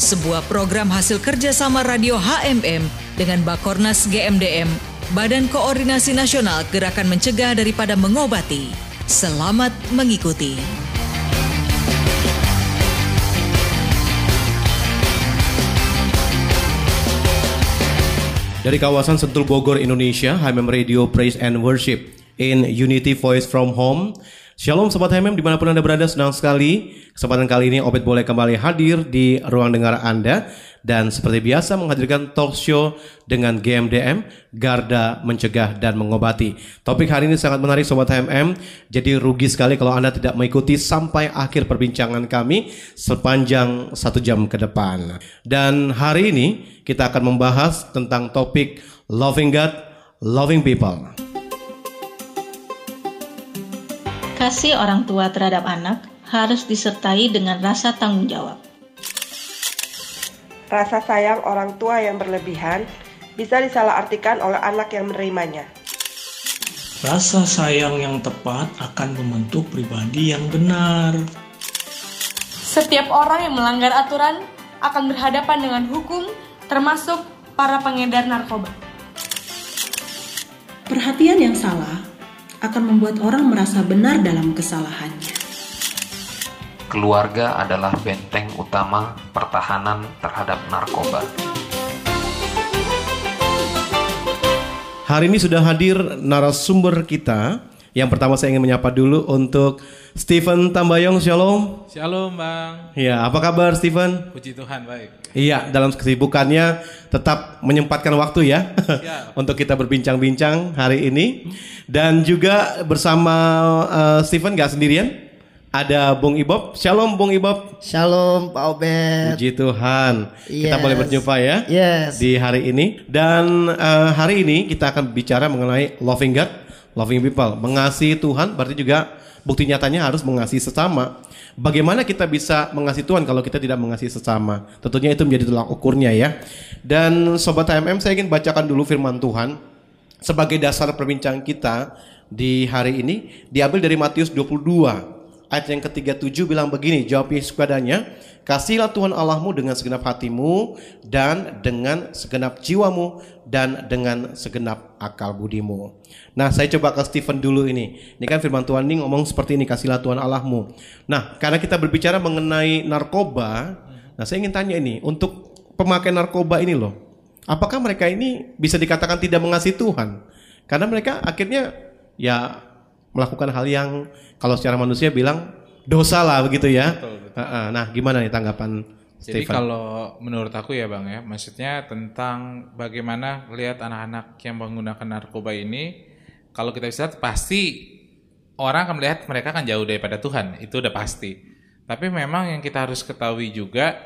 sebuah program hasil kerjasama radio HMM dengan Bakornas GMDM, Badan Koordinasi Nasional Gerakan Mencegah Daripada Mengobati. Selamat mengikuti. Dari kawasan Sentul Bogor, Indonesia, HMM Radio Praise and Worship in Unity Voice from Home. Shalom Sobat HMM di mana pun Anda berada, senang sekali. Kesempatan kali ini Obed boleh kembali hadir di ruang dengar Anda. Dan seperti biasa menghadirkan talk show dengan GMDM, Garda Mencegah dan Mengobati. Topik hari ini sangat menarik Sobat HMM, jadi rugi sekali kalau Anda tidak mengikuti sampai akhir perbincangan kami sepanjang satu jam ke depan. Dan hari ini kita akan membahas tentang topik Loving God, Loving People. Kasih orang tua terhadap anak harus disertai dengan rasa tanggung jawab. Rasa sayang orang tua yang berlebihan bisa disalahartikan oleh anak yang menerimanya. Rasa sayang yang tepat akan membentuk pribadi yang benar. Setiap orang yang melanggar aturan akan berhadapan dengan hukum, termasuk para pengedar narkoba. Perhatian yang salah akan membuat orang merasa benar dalam kesalahannya. Keluarga adalah benteng utama pertahanan terhadap narkoba. Hari ini sudah hadir narasumber kita. Yang pertama saya ingin menyapa dulu untuk Stephen Tambayong, Shalom. Shalom Bang. Ya, apa kabar Stephen? Puji Tuhan, baik. Iya, dalam kesibukannya tetap menyempatkan waktu ya untuk kita berbincang-bincang hari ini. Dan juga bersama uh, Stephen gak sendirian, ada Bung Ibob. Shalom Bung Ibob. Shalom Pak Obed. Puji Tuhan. Yes. Kita boleh berjumpa ya yes. di hari ini. Dan uh, hari ini kita akan bicara mengenai loving God, loving people. Mengasihi Tuhan berarti juga bukti nyatanya harus mengasihi sesama. Bagaimana kita bisa mengasihi Tuhan kalau kita tidak mengasihi sesama? Tentunya itu menjadi tolak ukurnya ya. Dan Sobat HMM saya ingin bacakan dulu firman Tuhan sebagai dasar perbincangan kita di hari ini diambil dari Matius 22 Ayat yang ketiga tujuh bilang begini, jawab Yesus kepadanya, kasihlah Tuhan Allahmu dengan segenap hatimu dan dengan segenap jiwamu dan dengan segenap akal budimu. Nah, saya coba ke Stephen dulu ini. Ini kan firman Tuhan ini ngomong seperti ini, kasihlah Tuhan Allahmu. Nah, karena kita berbicara mengenai narkoba, nah saya ingin tanya ini, untuk pemakai narkoba ini loh, apakah mereka ini bisa dikatakan tidak mengasihi Tuhan? Karena mereka akhirnya ya melakukan hal yang kalau secara manusia bilang dosa lah begitu ya. Betul, betul. Nah, gimana nih tanggapan Jadi Stephen? kalau menurut aku ya bang ya, maksudnya tentang bagaimana lihat anak-anak yang menggunakan narkoba ini, kalau kita bisa lihat pasti orang akan melihat mereka kan jauh daripada Tuhan, itu udah pasti. Tapi memang yang kita harus ketahui juga,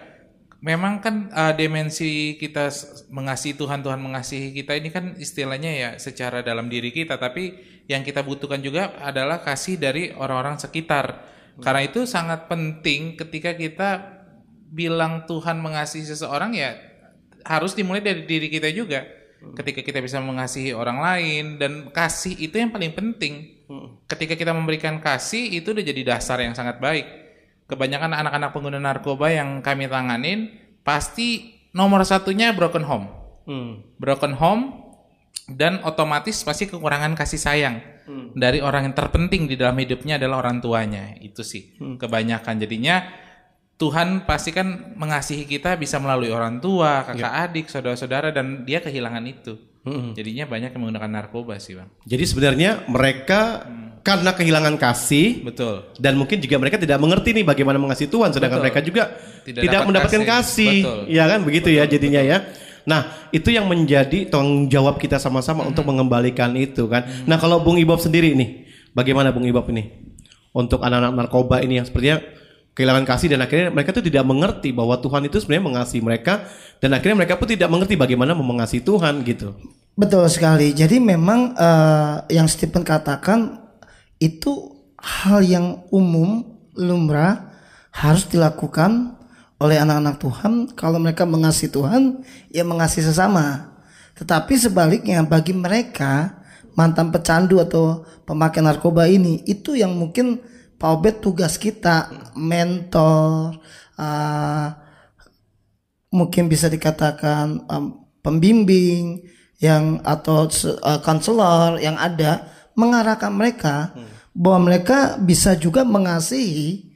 memang kan uh, dimensi kita mengasihi Tuhan, Tuhan mengasihi kita ini kan istilahnya ya secara dalam diri kita, tapi yang kita butuhkan juga adalah kasih dari orang-orang sekitar. Karena itu sangat penting ketika kita bilang Tuhan mengasihi seseorang ya harus dimulai dari diri kita juga. Ketika kita bisa mengasihi orang lain dan kasih itu yang paling penting. Ketika kita memberikan kasih itu udah jadi dasar yang sangat baik. Kebanyakan anak-anak pengguna narkoba yang kami tanganin pasti nomor satunya broken home. Hmm. Broken home dan otomatis pasti kekurangan kasih sayang hmm. dari orang yang terpenting di dalam hidupnya adalah orang tuanya itu sih hmm. kebanyakan jadinya Tuhan pasti kan mengasihi kita bisa melalui orang tua kakak ya. adik saudara-saudara dan dia kehilangan itu hmm. jadinya banyak yang menggunakan narkoba sih bang jadi sebenarnya mereka hmm. karena kehilangan kasih betul dan mungkin juga mereka tidak mengerti nih bagaimana mengasihi Tuhan sedangkan betul. mereka juga tidak, tidak mendapatkan kasih, kasih. ya kan begitu ya betul, ya jadinya betul. ya Nah, itu yang menjadi tanggung jawab kita sama-sama hmm. untuk mengembalikan itu kan. Hmm. Nah, kalau Bung Ibob sendiri nih, bagaimana Bung Ibob ini? Untuk anak-anak narkoba ini yang sepertinya kehilangan kasih dan akhirnya mereka tuh tidak mengerti bahwa Tuhan itu sebenarnya mengasihi mereka dan akhirnya mereka pun tidak mengerti bagaimana mengasihi Tuhan gitu. Betul sekali. Jadi memang eh, yang Stephen katakan itu hal yang umum, lumrah, harus dilakukan oleh anak-anak Tuhan. Kalau mereka mengasihi Tuhan, ya mengasihi sesama. Tetapi sebaliknya bagi mereka mantan pecandu atau pemakai narkoba ini itu yang mungkin Pak Obed tugas kita mentor uh, mungkin bisa dikatakan um, pembimbing yang atau uh, konselor yang ada mengarahkan mereka bahwa mereka bisa juga mengasihi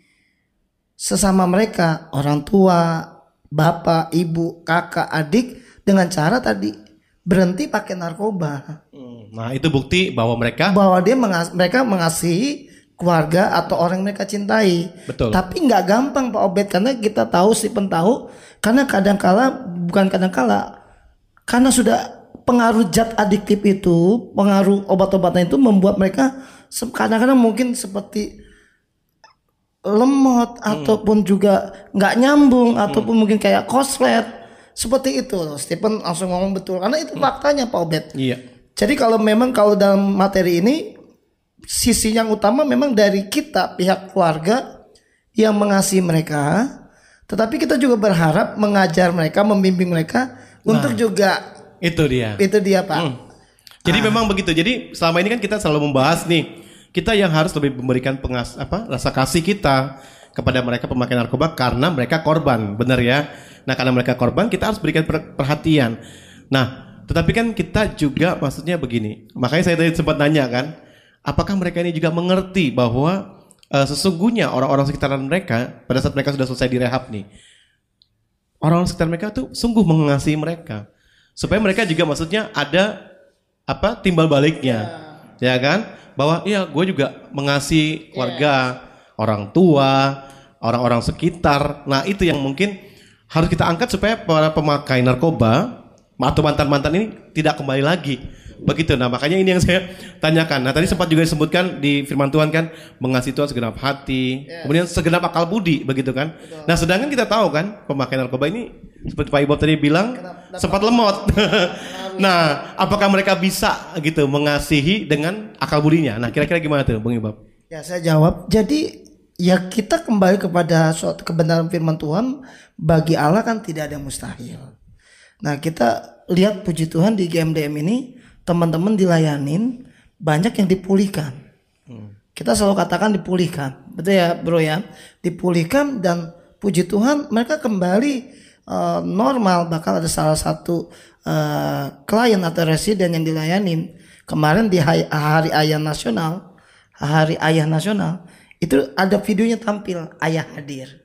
sesama mereka orang tua bapak ibu kakak adik dengan cara tadi berhenti pakai narkoba. Nah, itu bukti bahwa mereka bahwa dia mengas mereka mengasihi keluarga atau orang yang mereka cintai. Betul. Tapi nggak gampang Pak Obed karena kita tahu si tahu karena kadang-kala bukan kadang-kala karena sudah pengaruh zat adiktif itu, pengaruh obat-obatan itu membuat mereka kadang-kadang mungkin seperti lemot ataupun juga nggak nyambung ataupun mungkin kayak koslet seperti itu loh. Stephen langsung ngomong betul karena itu faktanya Pak Obed. Iya. Jadi kalau memang kalau dalam materi ini sisi yang utama memang dari kita pihak keluarga yang mengasihi mereka, tetapi kita juga berharap mengajar mereka, membimbing mereka untuk juga itu dia. itu dia Pak. Jadi memang begitu. Jadi selama ini kan kita selalu membahas nih, kita yang harus lebih memberikan pengas apa rasa kasih kita kepada mereka pemakai narkoba karena mereka korban, benar ya. Nah, karena mereka korban, kita harus berikan per- perhatian. Nah, tetapi kan kita juga maksudnya begini. Makanya saya tadi sempat nanya kan, apakah mereka ini juga mengerti bahwa eh, sesungguhnya orang-orang sekitaran mereka pada saat mereka sudah selesai direhab nih, orang-orang sekitar mereka tuh sungguh mengasihi mereka. Supaya mereka juga maksudnya ada apa timbal baliknya. Ya kan? Bahwa iya gue juga mengasihi keluarga orang tua orang-orang sekitar. Nah itu yang mungkin harus kita angkat supaya para pemakai narkoba atau mantan-mantan ini tidak kembali lagi begitu. Nah makanya ini yang saya tanyakan. Nah tadi sempat juga disebutkan di firman Tuhan kan mengasihi Tuhan segenap hati kemudian segenap akal budi begitu kan? Nah sedangkan kita tahu kan pemakai narkoba ini seperti Pak Ibob tadi bilang sempat lemot. Nah apakah mereka bisa gitu mengasihi dengan akal budinya? Nah kira-kira gimana tuh Bung Ibob? Ya saya jawab. Jadi ya kita kembali kepada suatu kebenaran firman Tuhan bagi Allah kan tidak ada yang mustahil. Nah kita lihat puji Tuhan di GMDM ini teman-teman dilayanin banyak yang dipulihkan. Kita selalu katakan dipulihkan, betul ya bro ya, dipulihkan dan puji Tuhan mereka kembali eh, normal. Bahkan ada salah satu klien atau residen yang dilayanin. Kemarin di hari, hari ayah nasional, hari ayah nasional itu ada videonya tampil ayah hadir,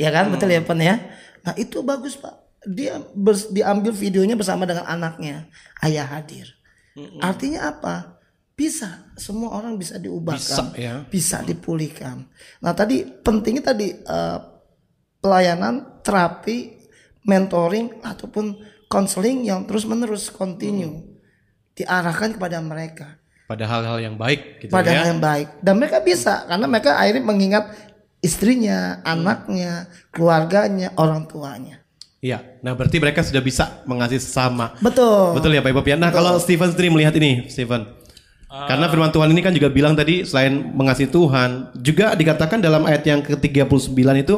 ya kan? Betul ya Pan ya. Nah itu bagus pak, dia bers- diambil videonya bersama dengan anaknya ayah hadir. Artinya apa? Bisa, semua orang bisa diubahkan, Bisa, ya. bisa dipulihkan. Nah tadi pentingnya tadi eh, pelayanan, terapi, mentoring ataupun konseling yang terus menerus continue diarahkan kepada mereka pada hal-hal yang baik gitu pada ya hal yang baik dan mereka bisa karena mereka akhirnya mengingat istrinya, anaknya, keluarganya, orang tuanya. Iya, nah berarti mereka sudah bisa mengasihi sesama. Betul. Betul ya Pak Ibob ya. Nah kalau Stephen sendiri melihat ini, Stephen. Karena firman Tuhan ini kan juga bilang tadi selain mengasihi Tuhan, juga dikatakan dalam ayat yang ke-39 itu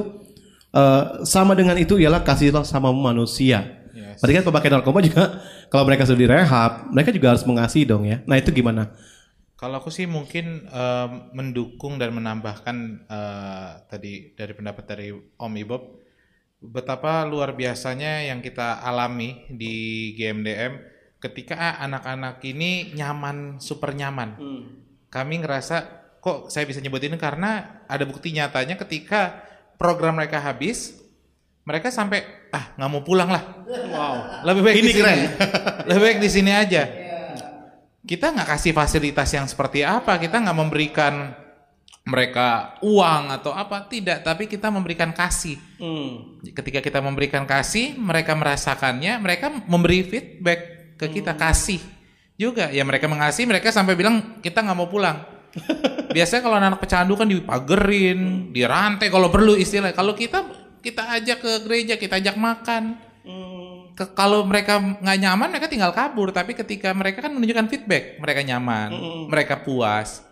eh, sama dengan itu ialah kasihlah sama manusia. Berarti kan pemakai narkoba juga kalau mereka sudah direhab, mereka juga harus mengasihi dong ya. Nah itu gimana? Kalau aku sih mungkin eh, mendukung dan menambahkan eh, tadi dari pendapat dari Om Ibob betapa luar biasanya yang kita alami di GMDM ketika anak-anak ini nyaman super nyaman. Kami ngerasa kok saya bisa nyebut ini karena ada bukti nyatanya ketika program mereka habis mereka sampai ah nggak mau pulang lah. Wow. Lebih baik Ini di sini. keren. Lebih baik di sini aja kita nggak kasih fasilitas yang seperti apa, kita nggak memberikan mereka uang atau apa, tidak, tapi kita memberikan kasih. Ketika kita memberikan kasih, mereka merasakannya, mereka memberi feedback ke kita kasih juga. Ya mereka mengasihi, mereka sampai bilang kita nggak mau pulang. biasanya kalau anak pecandu kan dipagerin, dirantai kalau perlu istilah. Kalau kita kita ajak ke gereja, kita ajak makan. Ke, kalau mereka nggak nyaman, mereka tinggal kabur. Tapi ketika mereka kan menunjukkan feedback, mereka nyaman, mereka puas,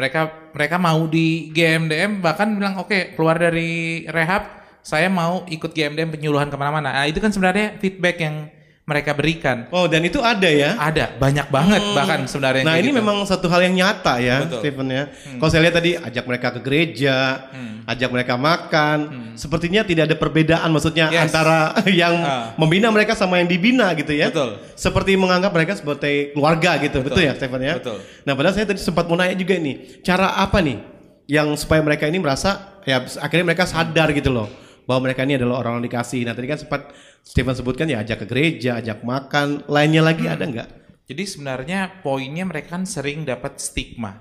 mereka mereka mau di GMDM bahkan bilang oke keluar dari rehab, saya mau ikut GMDM penyuluhan ke mana-mana. Nah itu kan sebenarnya feedback yang mereka berikan. Oh, dan itu ada ya? Ada, banyak banget bahkan sebenarnya. Nah, ini gitu. memang satu hal yang nyata ya, Betul. Stephen ya. Kalau saya lihat tadi ajak mereka ke gereja, ajak mereka makan, sepertinya tidak ada perbedaan maksudnya Yes. antara yang Ah. membina mereka sama yang dibina gitu ya. Betul. Seperti menganggap mereka sebagai keluarga gitu, betul, ya Stephen ya? Betul. Nah, padahal saya tadi sempat mau nanya juga nih, cara apa nih yang supaya mereka ini merasa ya akhirnya mereka sadar gitu loh bahwa mereka ini adalah orang yang dikasih. Nah, tadi kan sempat Stephen sebutkan ya ajak ke gereja, ajak makan, lainnya lagi ada nggak? Jadi sebenarnya poinnya mereka kan sering dapat stigma.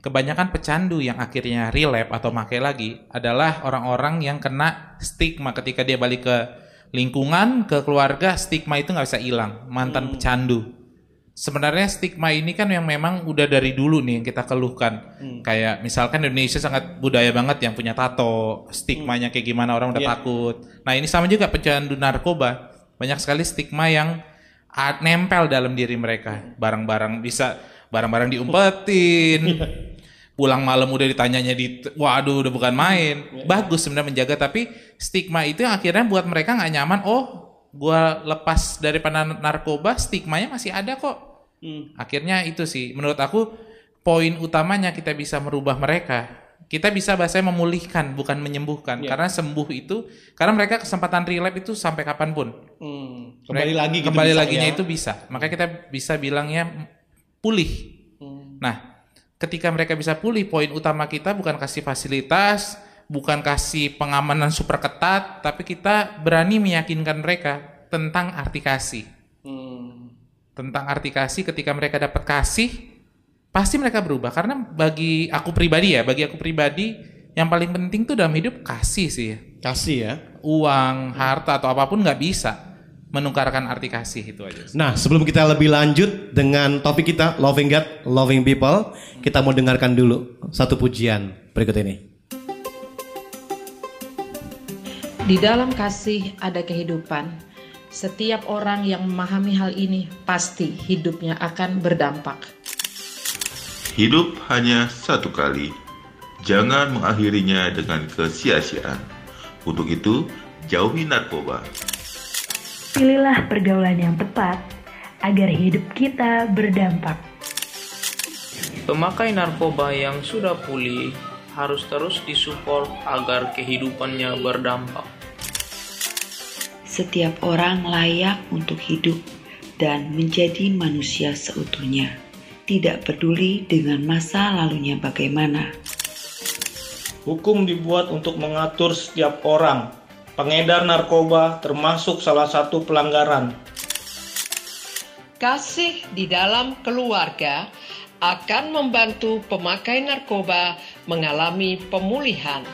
Kebanyakan pecandu yang akhirnya relapse atau makai lagi adalah orang-orang yang kena stigma ketika dia balik ke lingkungan, ke keluarga, stigma itu nggak bisa hilang. Mantan pecandu. Sebenarnya stigma ini kan yang memang udah dari dulu nih yang kita keluhkan. Kayak misalkan Indonesia sangat budaya banget yang punya tato, stigmanya kayak gimana orang udah Iya. takut. Nah ini sama juga pecandu narkoba. Banyak sekali stigma yang nempel dalam diri mereka. Barang-barang bisa barang-barang diumpetin. Pulang malam udah ditanyanya di waduh udah bukan main. Bagus sebenarnya menjaga tapi stigma itu yang akhirnya buat mereka nggak nyaman. Oh, gua lepas dari nar- narkoba, stigmanya masih ada kok. Akhirnya itu sih menurut aku poin utamanya kita bisa merubah mereka. Kita bisa bahasanya memulihkan bukan menyembuhkan Iya. karena sembuh itu karena mereka kesempatan relapse itu sampai kapan pun. Kembali Mereka- lagi gitu kembali bisa laginya ya. itu bisa. Makanya kita bisa bilangnya pulih. Nah, ketika mereka bisa pulih, poin utama kita bukan kasih fasilitas, bukan kasih pengamanan super ketat, tapi kita berani meyakinkan mereka tentang arti kasih. Tentang arti kasih ketika mereka dapat kasih, pasti mereka berubah. Karena bagi aku pribadi ya, bagi aku pribadi yang paling penting tuh dalam hidup kasih sih. Kasih ya. Uang, harta atau apa pun nggak bisa menukarkan arti kasih itu aja. Nah, sebelum kita lebih lanjut dengan topik kita Loving God, Loving People, kita mau dengarkan dulu satu pujian berikut ini. Di dalam kasih ada kehidupan. Setiap orang yang memahami hal ini pasti hidupnya akan berdampak. Hidup hanya satu kali. Jangan mengakhirinya dengan kesia-siaan. Untuk itu, jauhi narkoba. Pilihlah pergaulan yang tepat agar hidup kita berdampak. Pemakai narkoba yang sudah pulih harus terus disupport agar kehidupannya berdampak. Setiap orang layak untuk hidup dan menjadi manusia seutuhnya, tidak peduli dengan masa lalunya bagaimana. Hukum dibuat untuk mengatur setiap orang. Pengedar narkoba termasuk salah satu pelanggaran. Kasih di dalam keluarga akan membantu pemakai narkoba mengalami pemulihan.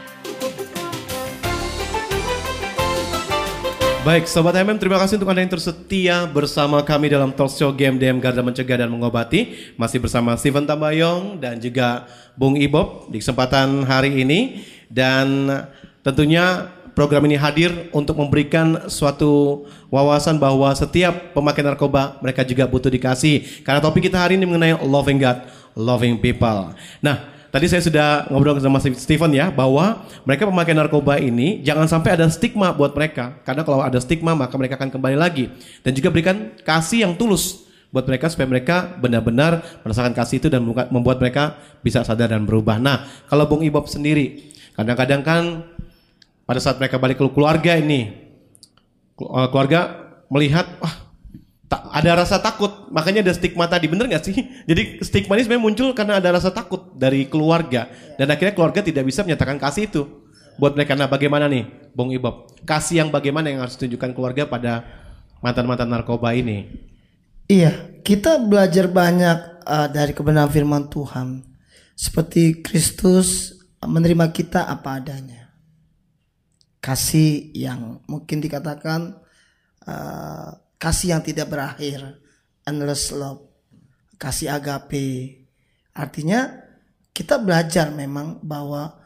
Baik, Sobat MM, terima kasih untuk Anda yang tersetia bersama kami dalam talk show Game DM Garda Mencegah dan Mengobati. Masih bersama Steven Tambayong dan juga Bung Ibob di kesempatan hari ini. Dan tentunya program ini hadir untuk memberikan suatu wawasan bahwa setiap pemakai narkoba mereka juga butuh dikasih. Karena topik kita hari ini mengenai loving God, loving people. Nah, Tadi saya sudah ngobrol sama Steven ya bahwa mereka pemakai narkoba ini jangan sampai ada stigma buat mereka karena kalau ada stigma maka mereka akan kembali lagi dan juga berikan kasih yang tulus buat mereka supaya mereka benar-benar merasakan kasih itu dan membuat mereka bisa sadar dan berubah. Nah, kalau Bung Ibob sendiri kadang-kadang kan pada saat mereka balik ke keluarga ini keluarga melihat wah tak, ada rasa takut, makanya ada stigma tadi, bener nggak sih? Jadi stigma ini sebenarnya muncul karena ada rasa takut dari keluarga dan akhirnya keluarga tidak bisa menyatakan kasih itu buat mereka. Nah, bagaimana nih, Bung Ibob? Kasih yang bagaimana yang harus ditunjukkan keluarga pada mantan-mantan narkoba ini? Iya, kita belajar banyak uh, dari kebenaran firman Tuhan. Seperti Kristus menerima kita apa adanya. Kasih yang mungkin dikatakan uh, kasih yang tidak berakhir endless love kasih agape artinya kita belajar memang bahwa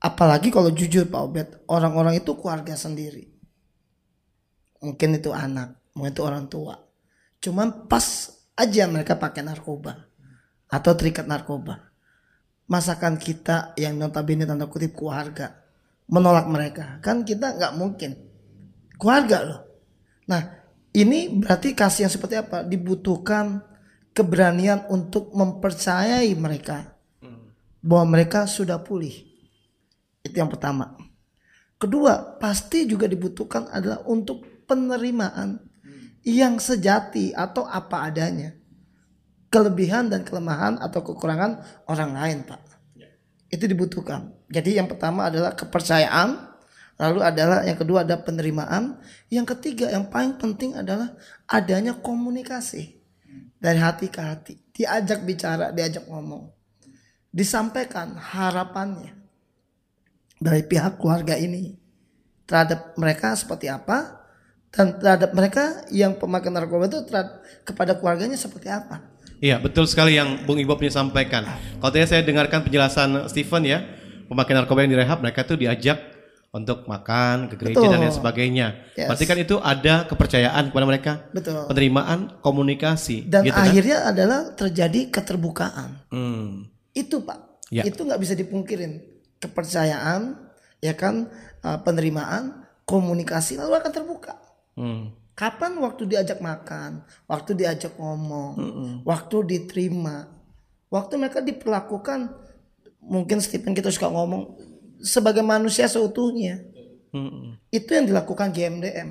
apalagi kalau jujur Pak Obed, orang-orang itu keluarga sendiri. Mungkin itu anak, mungkin itu orang tua. Cuman pas aja mereka pakai narkoba atau terikat narkoba. Masakan kita yang notabene tanda kutip keluarga menolak mereka, kan kita nggak mungkin keluarga loh. Nah ini berarti kasih yang seperti apa? Dibutuhkan keberanian untuk mempercayai mereka bahwa mereka sudah pulih. Itu yang pertama. Kedua, pasti juga dibutuhkan adalah untuk penerimaan yang sejati atau apa adanya. Kelebihan dan kelemahan atau kekurangan orang lain, Pak. Itu dibutuhkan. Jadi yang pertama adalah kepercayaan, lalu adalah yang kedua ada penerimaan, yang ketiga yang paling penting adalah adanya komunikasi dari hati ke hati. Diajak bicara, diajak ngomong disampaikan harapannya dari pihak keluarga ini terhadap mereka seperti apa dan terhadap mereka yang pemakai narkoba itu terhadap, kepada keluarganya seperti apa. Iya betul sekali yang Bung Ibob sampaikan. Kalau tadi saya dengarkan penjelasan Stephen ya, pemakai narkoba yang direhab mereka tuh diajak untuk makan ke gereja Betul. dan lain sebagainya. Yes. Berarti kan itu ada kepercayaan kepada mereka. Betul. Penerimaan, komunikasi. Dan gitu kan? akhirnya adalah terjadi keterbukaan. Hmm. Itu Pak. Ya. Itu nggak bisa dipungkirin. Kepercayaan, ya kan, uh, penerimaan, komunikasi lalu akan terbuka. Hmm. Kapan waktu diajak makan, waktu diajak ngomong, waktu diterima, waktu mereka diperlakukan, mungkin Stephen kita suka ngomong sebagai manusia seutuhnya. Hmm. Itu yang dilakukan GMDM.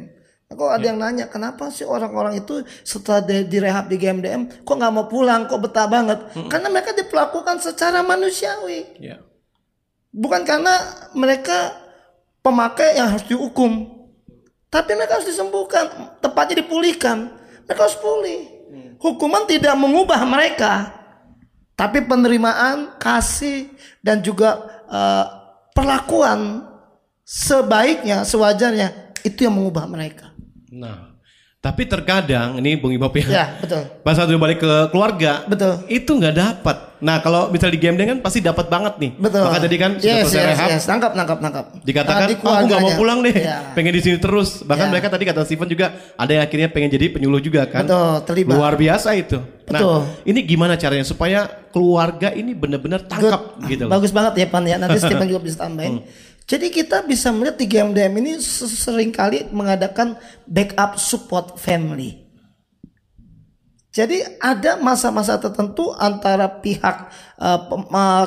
Nah, kalau ada yang nanya kenapa sih orang-orang itu setelah di- direhab di GMDM kok nggak mau pulang, kok betah banget? Karena mereka diperlakukan secara manusiawi, Ya. bukan karena mereka pemakai yang harus dihukum. Tapi mereka harus disembuhkan, tepatnya dipulihkan. Mereka harus pulih. Hukuman tidak mengubah mereka, tapi penerimaan, kasih, dan juga eh, perlakuan sebaiknya, sewajarnya itu yang mengubah mereka. Nah, tapi terkadang ini Bung Ibob ya. Ya, betul. Pas satu balik ke keluarga, betul. Itu nggak dapat. Nah, kalau misalnya di game kan pasti dapat banget nih. Betul. Maka tadi kan sudah yes, selesai yes, rehab, yes. Nangkap, nangkap, nangkap. dikatakan Nah, "Ah, aku nggak mau keluarganya." pulang deh, Ya. pengen di sini terus. Bahkan Ya. mereka tadi kata Steven juga ada yang akhirnya pengen jadi penyuluh juga kan. Betul, terlibat. Luar biasa itu. Betul. Nah, ini gimana caranya supaya keluarga ini benar-benar tangkap gitu loh. Bagus banget ya Pan ya. Nanti Stephen juga bisa tambahin. Jadi kita bisa melihat di GMDM ini sering kali mengadakan backup support family. Jadi ada masa-masa tertentu antara pihak uh, uh,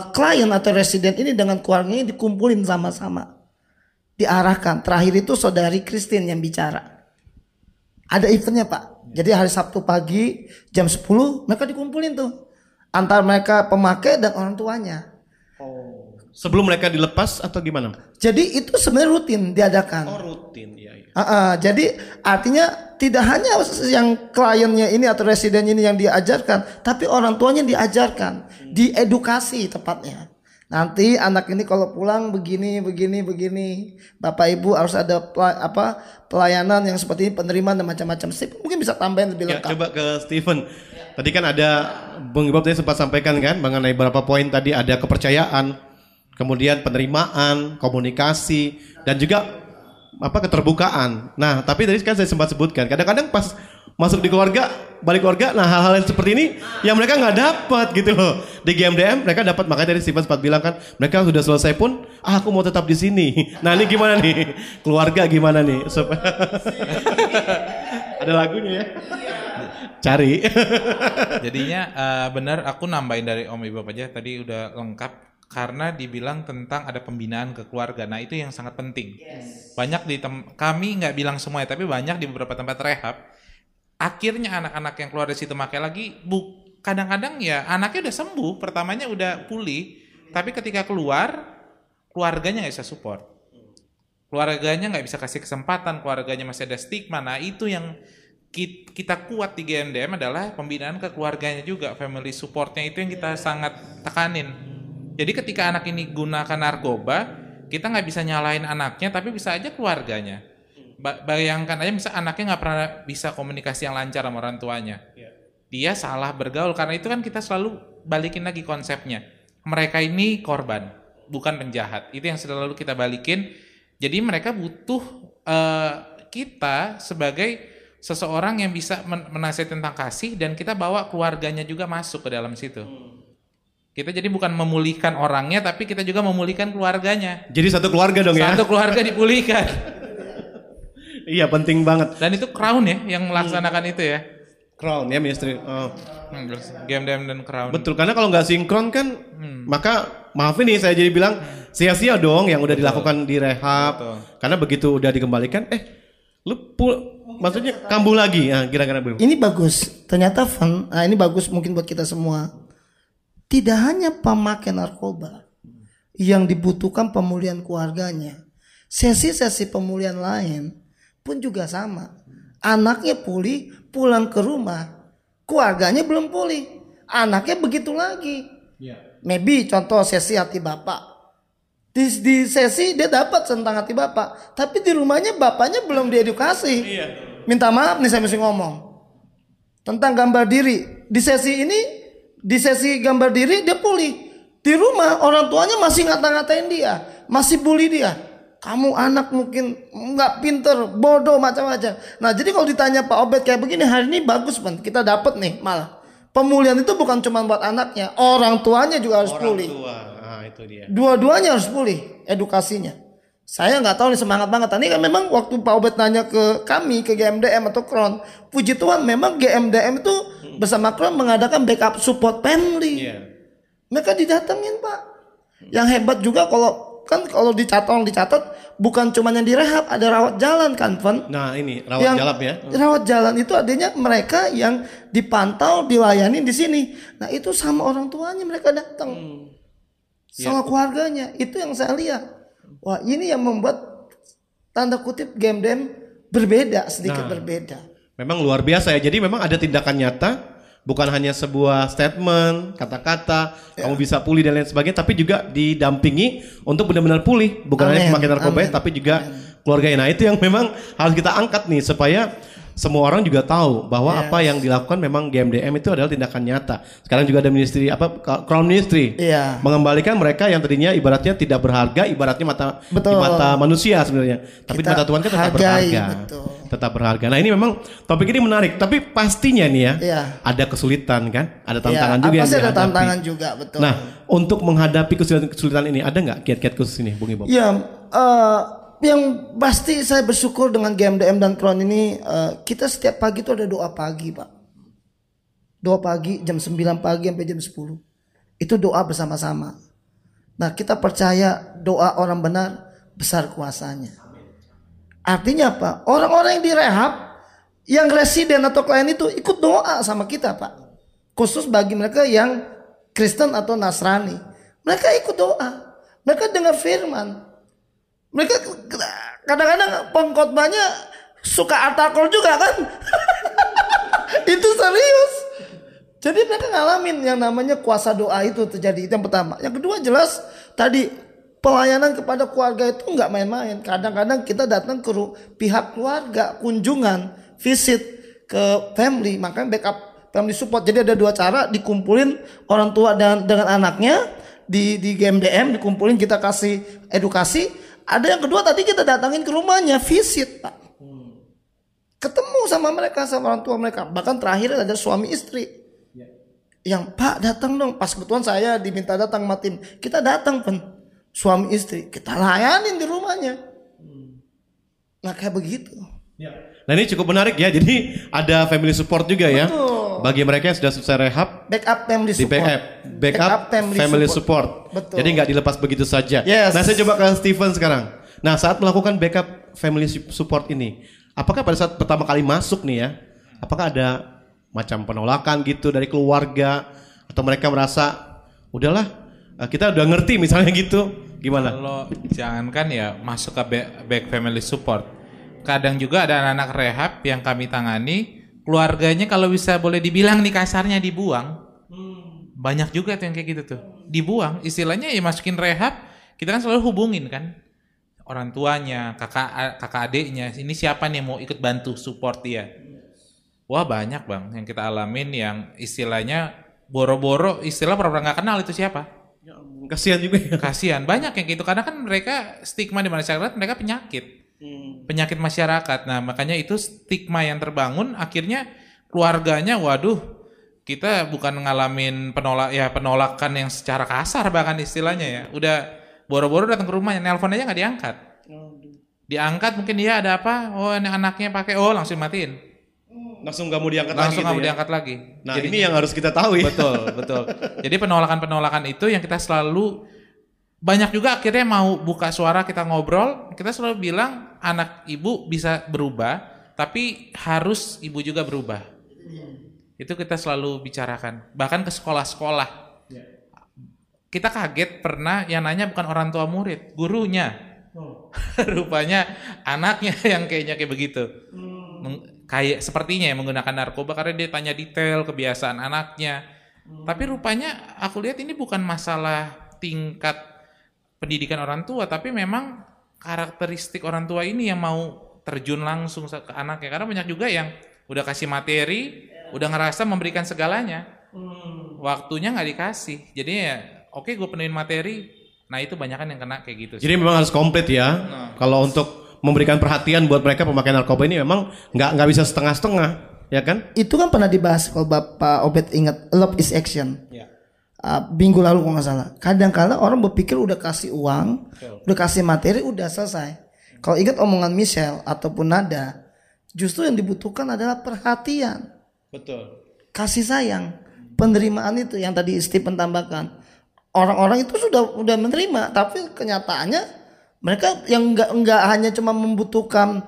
atau residen ini dengan keluarganya dikumpulin sama-sama. Diarahkan. Terakhir itu saudari Christine yang bicara. Ada eventnya Pak. Jadi hari Sabtu pagi jam 10 mereka dikumpulin tuh. Antara mereka pemakai dan orang tuanya. Sebelum mereka dilepas atau gimana? Jadi itu sebenarnya rutin diadakan. Oh, rutin, iya iya. Ah, ah, jadi artinya tidak hanya yang kliennya ini atau residen ini yang diajarkan, tapi orang tuanya diajarkan, diedukasi tepatnya. Nanti anak ini kalau pulang begini, begini, begini, bapak ibu harus ada pela- apa pelayanan yang seperti ini, penerimaan dan macam-macam. Mungkin bisa tambahin lebih Ya, lengkap. coba ke Steven. Tadi kan ada Bung Ibob tadi sempat sampaikan kan mengenai beberapa poin tadi ada kepercayaan, kemudian penerimaan, komunikasi dan juga apa keterbukaan. Nah, tapi tadi kan saya sempat sebutkan kadang-kadang pas masuk di keluarga, balik keluarga, nah hal-hal yang seperti ini yang mereka nggak dapat gitu loh. Di GMDM mereka dapat makanya tadi Steven sempat bilang kan mereka sudah selesai pun, ah aku mau tetap di sini. Nah, ini gimana nih? Keluarga gimana nih? Supaya ada lagunya ya. Cari. Jadinya eh, benar aku nambahin dari Om Ibu aja tadi udah lengkap karena dibilang tentang ada pembinaan ke keluarga. Nah, itu yang sangat penting. Banyak di tem- kami nggak bilang semuanya tapi banyak di beberapa tempat rehab akhirnya anak-anak yang keluar dari situ pakai lagi bu kadang-kadang ya anaknya udah sembuh pertamanya udah pulih tapi ketika keluar keluarganya nggak bisa support keluarganya nggak bisa kasih kesempatan keluarganya masih ada stigma nah itu yang ki- kita kuat di GMDM adalah pembinaan ke keluarganya juga family supportnya itu yang kita sangat tekanin jadi ketika anak ini gunakan narkoba kita nggak bisa nyalain anaknya tapi bisa aja keluarganya Ba- bayangkan aja misal anaknya nggak pernah bisa komunikasi yang lancar sama orang tuanya dia salah bergaul karena itu kan kita selalu balikin lagi konsepnya mereka ini korban, bukan penjahat. Itu yang selalu kita balikin. Jadi mereka butuh eh, kita sebagai seseorang yang bisa men- menasihati tentang kasih dan kita bawa keluarganya juga masuk ke dalam situ. Kita jadi bukan memulihkan orangnya tapi kita juga memulihkan keluarganya. Jadi satu keluarga dong ya. Satu keluarga dipulihkan. Iya penting banget. Dan itu Crown ya yang melaksanakan itu ya. Crown ya ministry. Oh. Hmm, Game Dem dan Crown. Betul karena kalau nggak sinkron kan Hmm. maka maaf ini saya jadi bilang sia-sia dong yang udah dilakukan di rehab. Betul. Karena begitu udah dikembalikan eh lu pul maksudnya kambuh lagi ya kira-kira belum. Ini bagus. Ternyata fun. Nah, ini bagus mungkin buat kita semua. Tidak hanya pemakai narkoba yang dibutuhkan pemulihan keluarganya. Sesi-sesi pemulihan lain pun juga sama. Anaknya pulih, pulang ke rumah, keluarganya belum pulih. Anaknya begitu lagi. Maybe contoh sesi hati bapak. Di, di sesi dia dapat tentang hati bapak, tapi di rumahnya bapaknya belum diedukasi. Minta maaf nih saya mesti ngomong tentang gambar diri. Di sesi ini, di sesi gambar diri dia pulih. Di rumah orang tuanya masih ngata-ngatain dia, masih bully dia. Kamu anak mungkin nggak pinter, bodoh macam-macam. Nah jadi kalau ditanya Pak Obed kayak begini hari ini bagus pan, kita dapat nih malah. Pemulihan itu bukan cuma buat anaknya, orang tuanya juga harus pulih. Tua. Ah, itu dia. Dua-duanya harus pulih edukasinya. Saya nggak tahu nih semangat banget. Ini kan memang waktu Pak Obed nanya ke kami ke GMDM atau Kron, puji Tuhan memang GMDM itu bersama Kron mengadakan backup support family. Mereka didatengin Pak. Yang hebat juga kalau kan kalau dicatat dicatat bukan cuma yang direhab, ada rawat jalan kan, Van? Nah ini rawat Yang jalap ya. Rawat jalan itu artinya mereka yang dipantau, dilayani di sini. Nah itu sama orang tuanya mereka datang, sama keluarganya. Itu yang saya lihat. Wah ini yang membuat tanda kutip game dem berbeda sedikit Nah. berbeda. Memang luar biasa ya. Jadi memang ada tindakan nyata, bukan hanya sebuah statement, kata-kata, Ya. kamu bisa pulih dan lain sebagainya, tapi juga didampingi untuk benar-benar pulih, bukan hanya Amin, pemakai narkoba, tapi juga keluarganya. Nah itu yang memang harus kita angkat nih supaya semua orang juga tahu bahwa Yes. apa yang dilakukan memang GMDM itu adalah tindakan nyata. Sekarang juga ada ministry apa Crown Ministry Iya. mengembalikan mereka yang tadinya ibaratnya tidak berharga, ibaratnya mata di Betul. mata manusia sebenarnya. Tapi di Kita mata Tuhan kan tetap hargai, berharga. betul. Tetap berharga. Nah, ini memang topik ini menarik, tapi pastinya nih ya, Iya. ada kesulitan kan? Ada tantangan Iya, juga yang pasti ada dihadapi. tantangan juga, betul. Nah, untuk menghadapi kesulitan-kesulitan ini ada nggak kiat-kiat khusus ini, Bung Ibob? Ya, eh, yang pasti saya bersyukur dengan GMDM dan Kron ini eh, kita setiap pagi itu ada doa pagi, Pak. Doa pagi jam 9 pagi sampai jam 10. Itu doa bersama-sama. Nah, kita percaya doa orang benar besar kuasanya. Artinya apa? Orang-orang yang direhab, yang residen atau klien itu ikut doa sama kita, Pak. Khusus bagi mereka yang Kristen atau Nasrani. Mereka ikut doa. Mereka dengar firman. Mereka kadang-kadang pengkhotbahnya suka artakol juga kan? itu serius. Jadi mereka ngalamin yang namanya kuasa doa itu terjadi. Itu yang pertama. Yang kedua jelas tadi pelayanan kepada keluarga itu nggak main-main. Kadang-kadang kita datang ke pihak keluarga, kunjungan, visit ke family, makanya backup family support. Jadi ada dua cara, dikumpulin orang tua dan dengan anaknya di di GMDM dikumpulin kita kasih edukasi. Ada yang kedua tadi kita datangin ke rumahnya visit, Pak. Ketemu sama mereka sama orang tua mereka. Bahkan terakhir ada suami istri yang Pak datang dong pas kebetulan saya diminta datang sama tim kita datang pen suami istri kita layanin di rumahnya nah kayak begitu Nah, ini cukup menarik ya. Jadi ada family support juga ya. Bagi mereka yang sudah selesai rehab, backup family di support backup, backup, family, support. Betul. Jadi nggak dilepas begitu saja. Yes. Nah, saya coba ke Steven sekarang. Nah, saat melakukan backup family su- support ini, apakah pada saat pertama kali masuk nih ya, apakah ada macam penolakan gitu dari keluarga atau mereka merasa udahlah eh, kita udah ngerti misalnya gitu, gimana? Kalau jangankan ya masuk ke back family support. Kadang juga ada anak-anak rehab yang kami tangani, keluarganya kalau bisa boleh dibilang nih kasarnya dibuang. Banyak juga tuh yang kayak gitu tuh. Dibuang, istilahnya ya masukin rehab, kita kan selalu hubungin kan. Orang tuanya, kakak kakak adiknya, ini siapa nih yang mau ikut bantu support dia. Wah banyak bang yang kita alamin yang istilahnya boro-boro istilah pura-pura nggak kenal itu siapa. Kasihan juga ya. Kasihan banyak yang gitu karena kan mereka stigma di masyarakat mereka penyakit. Penyakit masyarakat. Nah, makanya itu stigma yang terbangun akhirnya keluarganya waduh kita bukan ngalamin penolak ya penolakan yang secara kasar bahkan istilahnya ya. Udah boro-boro datang ke rumahnya, nelpon aja nggak diangkat. Diangkat mungkin dia ada apa? Oh, ini anaknya pakai oh langsung matiin. Langsung nggak mau diangkat langsung lagi nggak mau ya? diangkat lagi. Nah, ini yang harus kita tahu ya. Betul, betul. Jadi penolakan-penolakan itu yang kita selalu banyak juga akhirnya mau buka suara kita ngobrol, kita selalu bilang anak ibu bisa berubah, tapi harus ibu juga berubah. Itu kita selalu bicarakan, bahkan ke sekolah-sekolah. Kita kaget pernah yang nanya bukan orang tua murid, gurunya. Rupanya anaknya yang kayaknya kayak begitu. Meng- kayak sepertinya ya menggunakan narkoba karena dia tanya detail kebiasaan anaknya. Tapi rupanya aku lihat ini bukan masalah tingkat pendidikan orang tua, tapi memang karakteristik orang tua ini yang mau terjun langsung ke anaknya. Karena banyak juga yang udah kasih materi, udah ngerasa memberikan segalanya, waktunya nggak dikasih. Jadi ya, oke gue penuhin materi. Nah itu banyak kan yang kena kayak gitu. sih. Jadi memang harus komplit ya. Nah. Kalau untuk memberikan perhatian buat mereka pemakai narkoba ini memang nggak nggak bisa setengah-setengah, ya kan? Itu kan pernah dibahas kalau Bapak Obet ingat love is action. Ya. Uh, minggu lalu kalau nggak salah. Kadang-kala orang berpikir udah kasih uang, udah kasih materi, udah selesai. Kalau ingat omongan Michelle ataupun Nada, justru yang dibutuhkan adalah perhatian, Betul. kasih sayang, penerimaan itu yang tadi Stephen tambahkan. Orang-orang itu sudah udah menerima, tapi kenyataannya mereka yang nggak nggak hanya cuma membutuhkan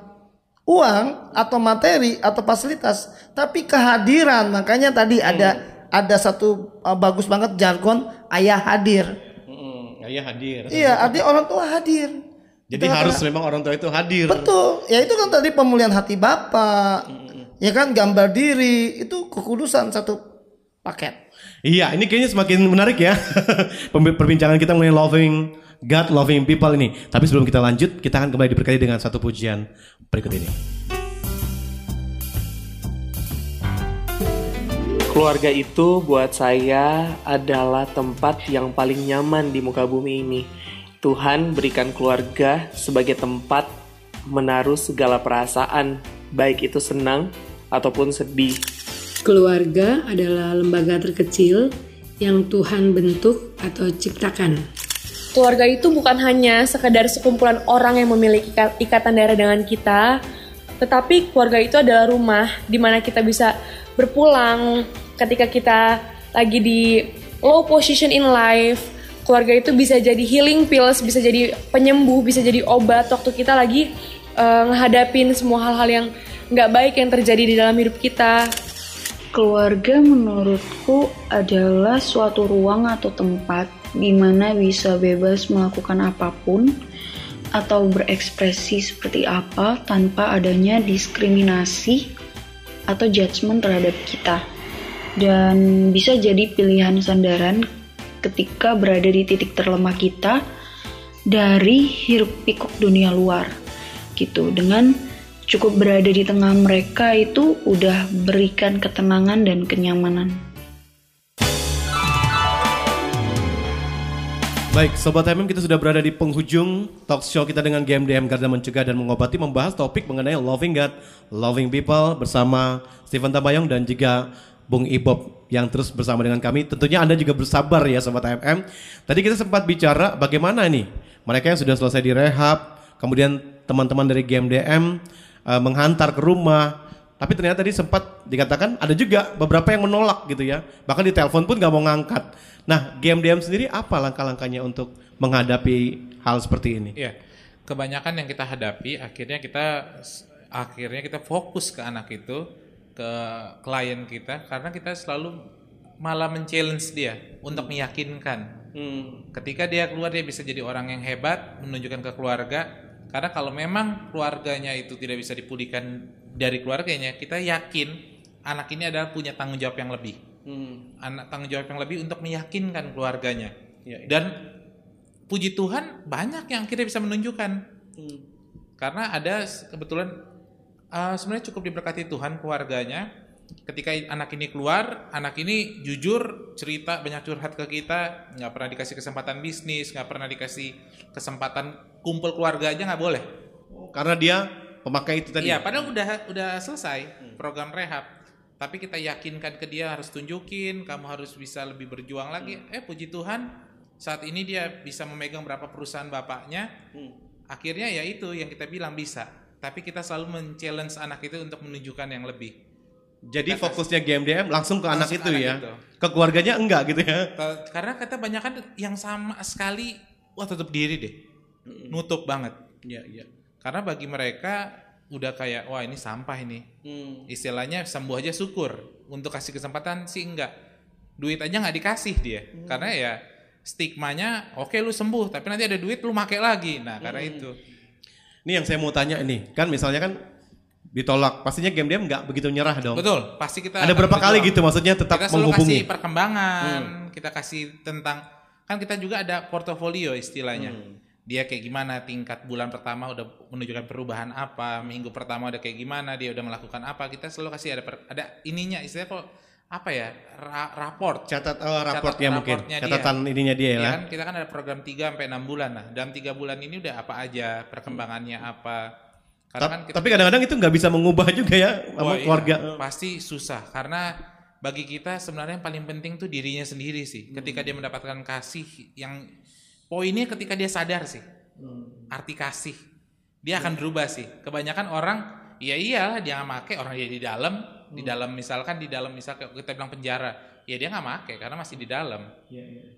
uang atau materi atau fasilitas, tapi kehadiran. Makanya tadi ada ada satu uh, bagus banget jargon ayah hadir. Mm, ayah hadir. Iya, artinya orang tua hadir. Jadi harus memang orang tua itu hadir. Betul. Ya itu kan tadi pemulihan hati Bapak. Ya kan gambar diri itu kekudusan satu paket. Iya, ini kayaknya semakin menarik ya perbincangan kita mengenai loving God, loving people ini. Tapi sebelum kita lanjut, kita akan kembali diberkati dengan satu pujian berikut ini. Keluarga itu buat saya adalah tempat yang paling nyaman di muka bumi ini. Tuhan berikan keluarga sebagai tempat menaruh segala perasaan, baik itu senang ataupun sedih. Keluarga adalah lembaga terkecil yang Tuhan bentuk atau ciptakan. Keluarga itu bukan hanya sekedar sekumpulan orang yang memiliki ika- ikatan darah dengan kita, tetapi keluarga itu adalah rumah di mana kita bisa berpulang ketika kita lagi di low position in life. Keluarga itu bisa jadi healing pills, bisa jadi penyembuh, bisa jadi obat waktu kita lagi eh, ngehadapin semua hal-hal yang nggak baik yang terjadi di dalam hidup kita. Keluarga menurutku adalah suatu ruang atau tempat di mana bisa bebas melakukan apa pun atau berekspresi seperti apa tanpa adanya diskriminasi atau judgement terhadap kita. Dan bisa jadi pilihan sandaran ketika berada di titik terlemah kita dari hiruk pikuk dunia luar gitu dengan cukup berada di tengah mereka itu udah berikan ketenangan dan kenyamanan. Baik, Sobat MM kita sudah berada di penghujung talk show kita dengan GMDM Garda Mencegah dan Mengobati membahas topik mengenai Loving God, Loving People bersama Stephen Tabayong dan juga Bung Ibob yang terus bersama dengan kami. Tentunya Anda juga bersabar ya Sobat MM. Tadi kita sempat bicara bagaimana nih mereka yang sudah selesai direhab, kemudian teman-teman dari GMDM eh, menghantar ke rumah. Tapi ternyata tadi sempat dikatakan ada juga beberapa yang menolak gitu ya. Bahkan di telepon pun gak mau ngangkat. Nah, GMDM sendiri apa langkah-langkahnya untuk menghadapi hal seperti ini? Iya, kebanyakan yang kita hadapi akhirnya kita akhirnya kita fokus ke anak itu, ke klien kita karena kita selalu malah men-challenge dia untuk meyakinkan. Ketika dia keluar dia bisa jadi orang yang hebat, menunjukkan ke keluarga. Karena kalau memang keluarganya itu tidak bisa dipulihkan dari keluarganya, kita yakin anak ini adalah punya tanggung jawab yang lebih. Anak tanggung jawab yang lebih untuk meyakinkan keluarganya. Iya, iya. Dan puji Tuhan banyak yang akhirnya bisa menunjukkan. Karena ada kebetulan uh, sebenarnya cukup diberkati Tuhan keluarganya. ketika anak ini keluar, anak ini jujur cerita banyak curhat ke kita, nggak pernah dikasih kesempatan bisnis, nggak pernah dikasih kesempatan kumpul keluarga aja nggak boleh. Karena dia pemakai itu tadi. Iya, padahal udah udah selesai program rehab. Tapi kita yakinkan ke dia harus tunjukin, kamu harus bisa lebih berjuang lagi. Eh puji Tuhan, saat ini dia bisa memegang berapa perusahaan bapaknya. Akhirnya ya itu yang kita bilang bisa. Tapi kita selalu men-challenge anak itu untuk menunjukkan yang lebih. Jadi Kita fokusnya GMDM langsung ke anak Langsung itu ke anak ya. itu. Ke keluarganya enggak gitu ya. Karena kita banyak kan yang sama sekali, wah tutup diri deh, nutup banget. Iya iya. Karena bagi mereka udah kayak wah ini sampah ini. Hmm. Istilahnya sembuh aja syukur. Untuk kasih kesempatan sih enggak. Duit aja nggak dikasih dia. Hmm. Karena ya stigmanya oke lu sembuh tapi nanti ada duit lu make lagi. Nah, karena Hmm. itu. Ini yang saya mau tanya ini, kan misalnya kan ditolak, pastinya GMDM nggak begitu nyerah dong. Betul, pasti kita Ada berapa kali gitu maksudnya tetap kita menghubungi. kasih perkembangan, kita kasih tentang kan kita juga ada portofolio istilahnya. Hmm. Dia kayak gimana tingkat bulan pertama udah menunjukkan perubahan apa, minggu pertama udah kayak gimana, dia udah melakukan apa. Kita selalu kasih ada per- ada ininya istilahnya kok apa ya? Ra- raport. Catat oh, raportnya mungkin, raportnya catatan ininya dia ya. Iya kan kita kan ada program 3 sampai 6 bulan nah. Dalam 3 bulan ini udah apa aja, perkembangannya apa. Karena Ta- kan kita tapi kadang-kadang itu nggak bisa mengubah juga ya sama iya. keluarga. Pasti susah karena bagi kita sebenarnya yang paling penting tuh dirinya sendiri sih. Ketika dia mendapatkan kasih yang poinnya ketika dia sadar sih. Arti kasih. Dia akan berubah sih. Kebanyakan orang ya iyalah dia nggak make orang dia di dalam, di dalam misalkan di dalam misal kayak kita bilang penjara, ya dia nggak make karena masih di dalam.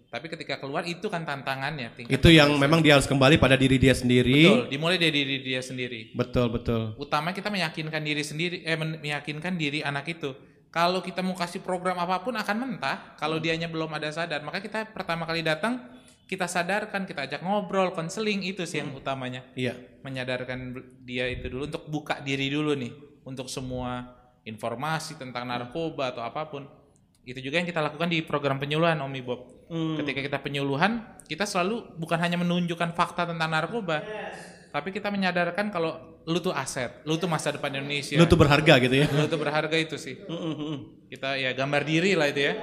Tapi ketika keluar itu kan tantangannya. tingkat Itu yang keberhasilan. memang dia harus kembali pada diri dia sendiri. betul dimulai dari diri dia sendiri Betul, betul. utama kita meyakinkan diri sendiri eh meyakinkan diri anak itu kalau kita mau kasih program apa pun akan mentah kalau dianya belum ada sadar maka kita pertama kali datang kita sadarkan kita ajak ngobrol konseling itu sih yang utamanya Iya. menyadarkan dia itu dulu untuk buka diri dulu nih untuk semua informasi tentang narkoba atau apa pun itu juga yang kita lakukan di program penyuluhan Om Bob Hmm. ketika kita penyuluhan kita selalu bukan hanya menunjukkan fakta tentang narkoba tapi kita menyadarkan kalau lu tuh aset lu tuh masa depan Indonesia. Lu tuh berharga gitu ya. lu tuh berharga itu sih. Kita ya gambar diri lah itu ya.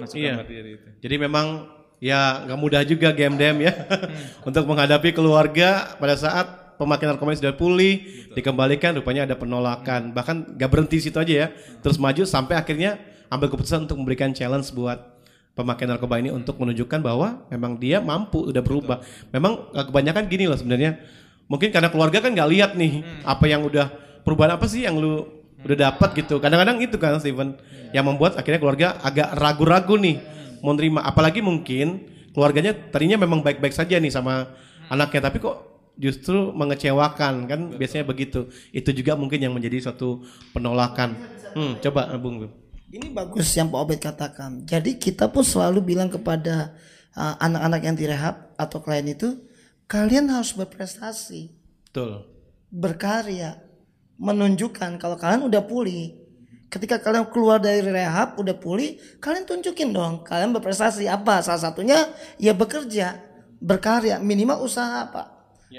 Masuk Iya. gambar diri itu. Jadi memang ya nggak mudah juga GMDM ya. Hmm. untuk menghadapi keluarga pada saat pemakaian narkoba sudah pulih dikembalikan rupanya ada penolakan. Bahkan nggak berhenti situ aja ya. Terus maju sampai akhirnya ambil keputusan untuk memberikan challenge buat pemakai narkoba ini untuk menunjukkan bahwa memang dia mampu udah berubah. Memang eh, kebanyakan gini loh sebenarnya. Mungkin karena keluarga kan nggak lihat nih apa yang udah perubahan apa sih yang lu udah dapat gitu. Kadang-kadang itu kan Steven yang membuat akhirnya keluarga agak ragu-ragu nih mau nerima. Apalagi mungkin keluarganya tadinya memang baik-baik saja nih sama anaknya tapi kok justru mengecewakan kan biasanya begitu. Itu juga mungkin yang menjadi suatu penolakan. Hmm, coba Bung. Bung. Ini bagus yang Pak Obed katakan. Jadi kita pun selalu bilang kepada uh, anak-anak yang direhab atau klien itu, kalian harus berprestasi, Betul. berkarya, menunjukkan kalau kalian udah pulih. Ketika kalian keluar dari rehab udah pulih, kalian tunjukin dong kalian berprestasi apa? Salah satunya ya bekerja, berkarya, minimal usaha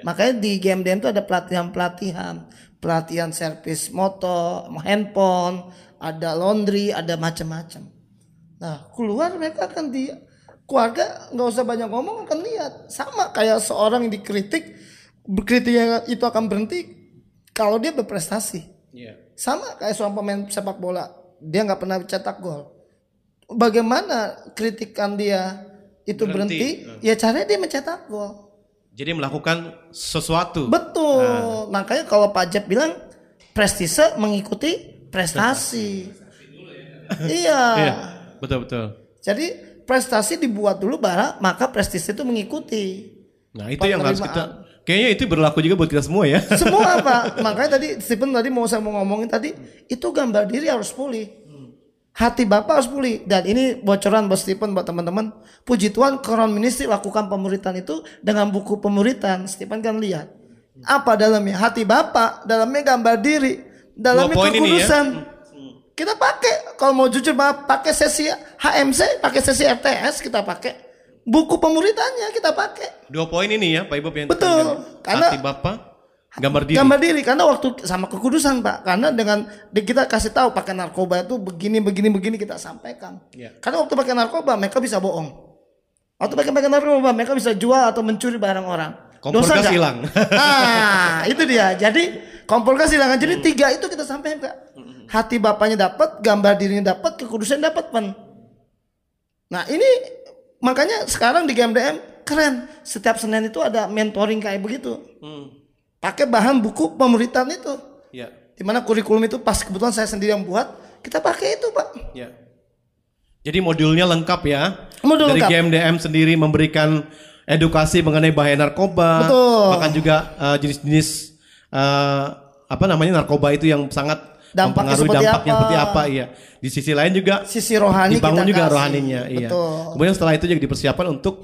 apa. Makanya di GMDM itu ada pelatihan-pelatihan, pelatihan servis motor, handphone, ada laundry, ada macam-macam. Nah, keluar mereka akan di keluarga nggak usah banyak ngomong akan lihat sama kayak seorang yang dikritik kritiknya itu akan berhenti kalau dia berprestasi Iya. sama kayak seorang pemain sepak bola dia nggak pernah cetak gol bagaimana kritikan dia itu berhenti, Berhenti. ya caranya dia mencetak gol Jadi melakukan sesuatu. betul. Makanya kalau Pak Jeb bilang prestise mengikuti prestasi. Iya. Iya, betul betul. jadi prestasi dibuat dulu baru maka prestise itu mengikuti. Nah, itu yang harus kita kayaknya itu berlaku juga buat kita semua ya. semua apa makanya tadi Stephen tadi mau saya mau ngomongin tadi itu gambar diri harus pulih hati bapak harus pulih. Dan ini bocoran buat Stephen buat teman-teman. Puji Tuhan Crown Ministry lakukan pemuritan itu dengan buku pemuritan. Stephen kan lihat. Apa dalamnya? Hati bapak dalamnya gambar diri dalamnya ya. kekudusan. Kita pakai. Kalau mau jujur Bapak, pakai sesi HMC pakai sesi RTS kita pakai. Buku pemuritannya kita pakai. Dua poin ini ya, Pak Ibu yang Betul, karena- hati Bapak, Gambar diri. Gambar diri karena waktu sama kekudusan Pak. Karena dengan kita kasih tahu pakai narkoba itu begini begini begini kita sampaikan. Iya. Karena waktu pakai narkoba mereka bisa bohong. Waktu pakai pakai narkoba mereka bisa jual atau mencuri barang orang. Kompor Dosa gas hilang. Nah, itu dia. Jadi kompor gas hilang. Jadi tiga itu kita sampaikan Kak. Hati bapaknya dapat, gambar dirinya dapat, kekudusan dapat pan. Nah ini makanya sekarang di GMDM keren. Setiap Senin itu ada mentoring kayak begitu. Pakai bahan buku pemuritan itu. Iya. Di mana kurikulum itu pas kebetulan saya sendiri yang buat, kita pakai itu pak. Ya. Jadi modulnya lengkap ya. Modul Dari lengkap. GMDM sendiri memberikan edukasi mengenai bahaya narkoba, Betul. bahkan juga eh, jenis-jenis eh, apa namanya narkoba itu yang sangat Dampaknya mempengaruhi seperti dampaknya apa. seperti apa iya. Di sisi lain juga Sisi rohani dibangun kita juga kasih. rohaninya, iya. Betul. Kemudian setelah itu juga dipersiapkan untuk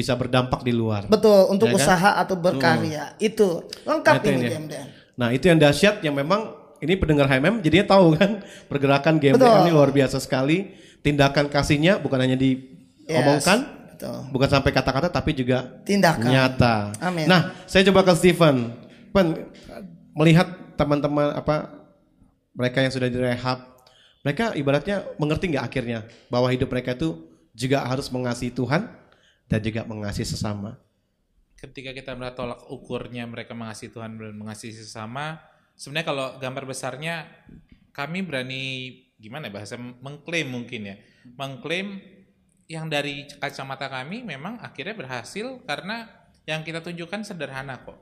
bisa berdampak di luar. Betul, untuk Ya kan? usaha atau berkarya. Itu lengkap Nah, itu ini dia. GMDM. Nah itu yang dahsyat yang memang ini pendengar HMM jadinya tahu kan pergerakan GMDM Betul. ini luar biasa sekali. Tindakan kasihnya bukan hanya diomongkan, betul. bukan sampai kata-kata tapi juga Tindakan. nyata. Amin. Nah saya coba ke Steven, Pen, melihat teman-teman apa mereka yang sudah direhab, mereka ibaratnya mengerti nggak akhirnya bahwa hidup mereka itu juga harus mengasihi Tuhan dan juga mengasihi sesama. ketika kita melihat tolak ukurnya mereka mengasihi Tuhan dan mengasihi sesama, sebenarnya kalau gambar besarnya kami berani gimana ya bahasa mengklaim mungkin ya, mengklaim yang dari kacamata kami memang akhirnya berhasil karena yang kita tunjukkan sederhana kok.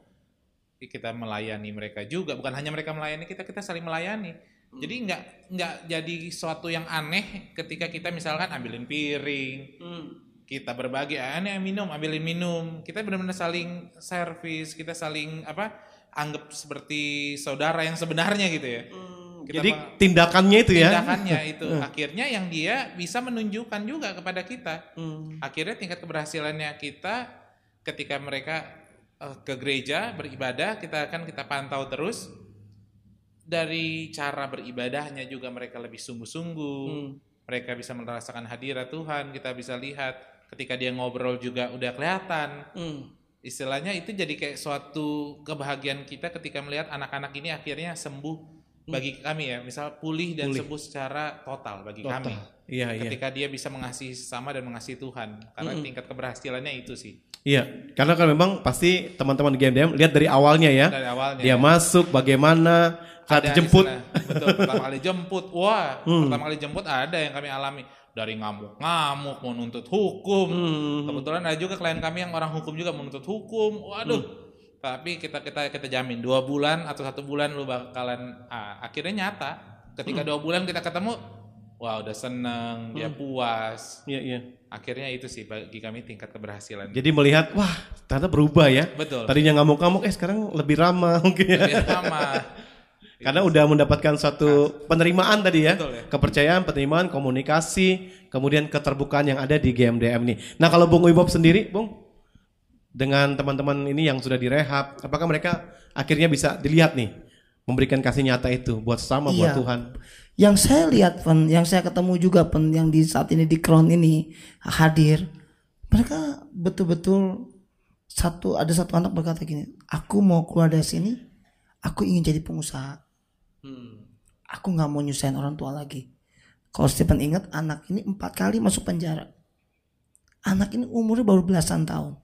Kita melayani mereka juga, bukan hanya mereka melayani kita, kita saling melayani. Jadi nggak nggak jadi suatu yang aneh ketika kita misalkan ambilin piring, kita berbagi, ah, ini minum, ambilin minum. Kita benar-benar saling servis, kita saling apa? Anggap seperti saudara yang sebenarnya gitu ya. Kita Jadi tindakannya itu ya. Tindakannya itu Hmm. akhirnya yang dia bisa menunjukkan juga kepada kita. Akhirnya tingkat keberhasilannya kita ketika mereka eh, ke gereja beribadah, kita akan kita pantau terus dari cara beribadahnya juga mereka lebih sungguh-sungguh. Mereka bisa merasakan hadirat Tuhan, kita bisa lihat ketika dia ngobrol juga udah kelihatan. Istilahnya itu jadi kayak suatu kebahagiaan kita ketika melihat anak-anak ini akhirnya sembuh bagi kami ya, misal pulih dan Pulih. sembuh secara total bagi Total. kami. Iya, iya. Ketika dia bisa mengasihi sesama dan mengasihi Tuhan, karena Mm-mm. tingkat keberhasilannya itu sih. Iya, karena kan memang pasti teman-teman di GMDM lihat dari awalnya ya. Dari awalnya, Dia ya. masuk bagaimana saat dijemput. betul pertama kali jemput wah Hmm. pertama kali jemput ada yang kami alami dari ngamuk-ngamuk mau nuntut hukum Hmm. kebetulan ada juga klien kami yang orang hukum juga menuntut hukum waduh Hmm. tapi kita kita kita jamin dua bulan atau satu bulan lu bakalan ah, akhirnya nyata ketika Hmm. dua bulan kita ketemu wah udah seneng dia Hmm. puas Iya, iya. akhirnya itu sih bagi kami tingkat keberhasilan Jadi melihat wah ternyata berubah ya. Betul. Tadinya ngamuk-ngamuk eh sekarang lebih ramah mungkin ya. Lebih ramah. Karena udah mendapatkan satu penerimaan tadi ya. Betul ya. Kepercayaan, penerimaan, komunikasi, kemudian keterbukaan yang ada di GMDM ini. Nah, kalau Bung Wibob sendiri, Bung dengan teman-teman ini yang sudah direhab, apakah mereka akhirnya bisa dilihat nih memberikan kasih nyata itu buat sesama buat Iya. Tuhan. Yang saya lihat pen, yang saya ketemu juga pen, yang di saat ini di crown ini hadir, mereka betul-betul satu ada satu anak berkata gini, aku mau keluar dari sini, aku ingin jadi pengusaha, aku nggak mau nyusahin orang tua lagi. Kalau Stephen ingat anak ini empat kali masuk penjara, anak ini umurnya baru belasan tahun.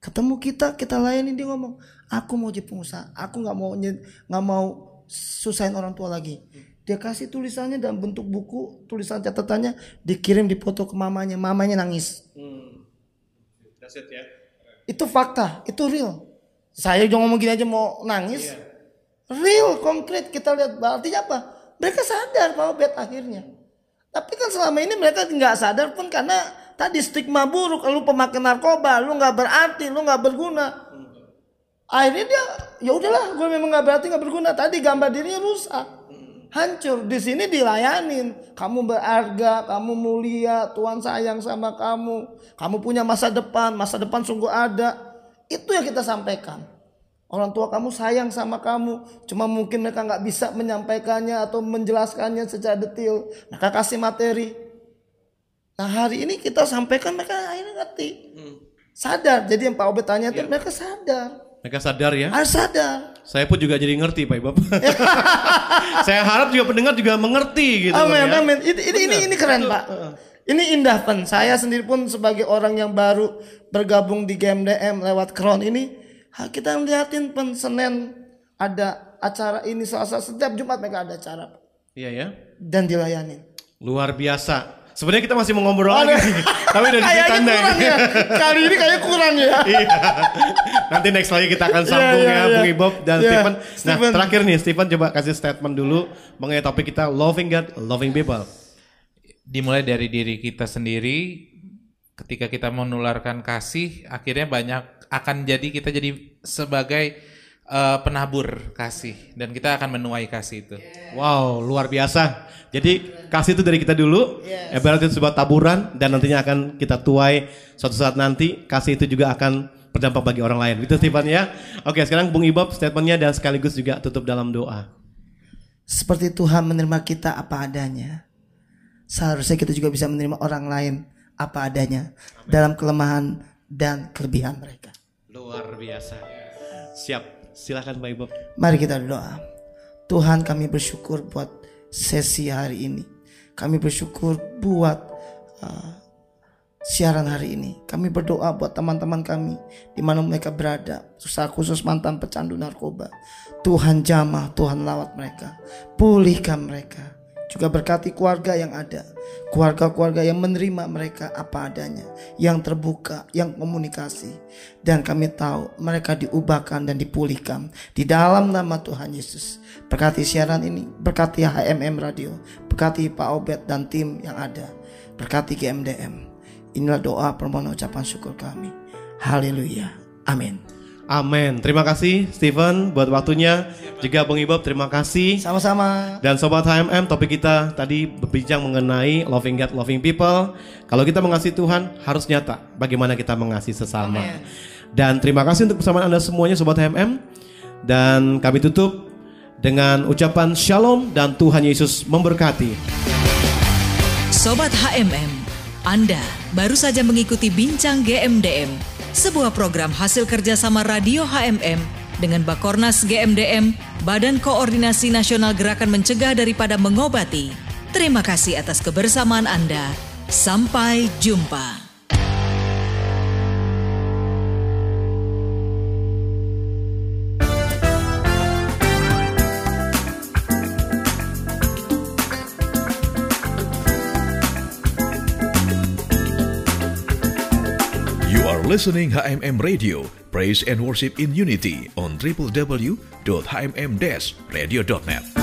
Ketemu kita, kita layani dia ngomong, aku mau jadi pengusaha, aku nggak mau nggak mau susahin orang tua lagi. Dia kasih tulisannya dalam bentuk buku, tulisan catatannya dikirim di foto ke mamanya, mamanya nangis. ya. Itu fakta, itu real. Saya juga ngomong gini aja mau nangis. Real, konkret kita lihat. Artinya apa? Mereka sadar bahwa bed akhirnya. Tapi kan selama ini mereka nggak sadar pun karena tadi stigma buruk. Lu pemakai narkoba, lu nggak berarti, lu nggak berguna. Akhirnya dia, ya udahlah, gue memang nggak berarti nggak berguna. Tadi gambar dirinya rusak, hancur. Di sini dilayanin. Kamu berharga, kamu mulia, Tuhan sayang sama kamu. Kamu punya masa depan, masa depan sungguh ada. Itu yang kita sampaikan. Orang tua kamu sayang sama kamu, cuma mungkin mereka nggak bisa menyampaikannya atau menjelaskannya secara detail. Maka kasih materi. Nah hari ini kita sampaikan mereka akhirnya ngerti, sadar. Jadi yang Pak Obet tanya itu mereka sadar, Mereka sadar ya. harus sadar. Saya pun juga jadi ngerti Pak Ibab. saya harap juga pendengar juga mengerti gitu. amin, ya. amin. Ini, ini, ini, ini keren Pak. Ini indah Pan. Saya sendiri pun sebagai orang yang baru bergabung di GMDM lewat Crown ini, kita ngeliatin Pan Senin ada acara ini Selasa setiap Jumat mereka ada acara. Iya ya. dan dilayanin. Luar biasa. Sebenarnya kita masih mau ngobrol lagi. Tapi udah Kayaknya tanda ya. Kali ini kayaknya kurang ya. Iya. Nanti next lagi kita akan sambung Iya, iya, ya, iya. Bung Ibob dan Iya, Stephen. Nah, Stephen. terakhir nih, Stephen coba kasih statement dulu mengenai topik kita loving God, loving people. dimulai dari diri kita sendiri ketika kita menularkan kasih akhirnya banyak akan jadi kita jadi sebagai eh, penabur kasih dan kita akan menuai kasih itu. Wow, luar biasa. Jadi kasih itu dari kita dulu, ibaratnya itu sebuah taburan dan nantinya akan kita tuai suatu saat nanti kasih itu juga akan berdampak bagi orang lain. Itu Stephen ya. Oke, sekarang Bung Ibob statementnya dan sekaligus juga tutup dalam doa. Seperti Tuhan menerima kita apa adanya. Seharusnya kita juga bisa menerima orang lain apa adanya dalam kelemahan dan kelebihan mereka. Luar biasa. Siap. Silakan Pak Ibob. Mari kita berdoa. Tuhan kami bersyukur buat sesi hari ini. Kami bersyukur buat uh, siaran hari ini. Kami berdoa buat teman-teman kami di mana mereka berada, susah khusus mantan pecandu narkoba. Tuhan jamah, Tuhan lawat mereka, pulihkan mereka. Juga berkati keluarga yang ada, keluarga-keluarga yang menerima mereka apa adanya, yang terbuka, yang komunikasi. Dan kami tahu mereka diubahkan dan dipulihkan di dalam nama Tuhan Yesus. Berkati siaran ini, berkati HMM Radio, berkati Pak Obed dan tim yang ada, berkati GMDM. Inilah doa permohonan ucapan syukur kami. Haleluya. Amin. Amin. Terima kasih Steven buat waktunya. Juga Bung Ibob terima kasih. Sama-sama. Dan Sobat HMM topik kita tadi berbincang mengenai loving God, loving people. Kalau kita mengasihi Tuhan harus nyata bagaimana kita mengasihi sesama. Dan terima kasih untuk persamaan Anda semuanya Sobat HMM. Dan kami tutup dengan ucapan shalom dan Tuhan Yesus memberkati. Sobat HMM, Anda baru saja mengikuti Bincang GMDM, sebuah program hasil kerjasama Radio HMM dengan Bakornas GMDM, Badan Koordinasi Nasional Gerakan Mencegah Daripada Mengobati. Terima kasih atas kebersamaan Anda. Sampai jumpa. Listening HMM Radio, Praise and Worship in Unity on www.hmm-radio.net.